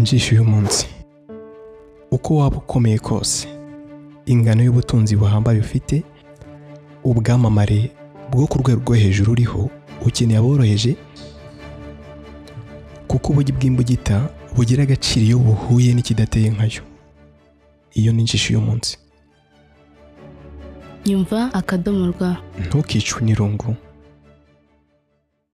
injisho y'umunsi uko waba ukomeye kose. Ingano y'ubutunzi buhambaye ufite ubwamamare bwo ku rwego rwo hejuru uriho ukeneye aboroheje kuko ubugi bw'imbugita bugira agaciro iyo buhuye n'ikidateye nkayo. Iyo ni injisho y'umunsi nyumva akadomo rwa ntukicwe n'irungu.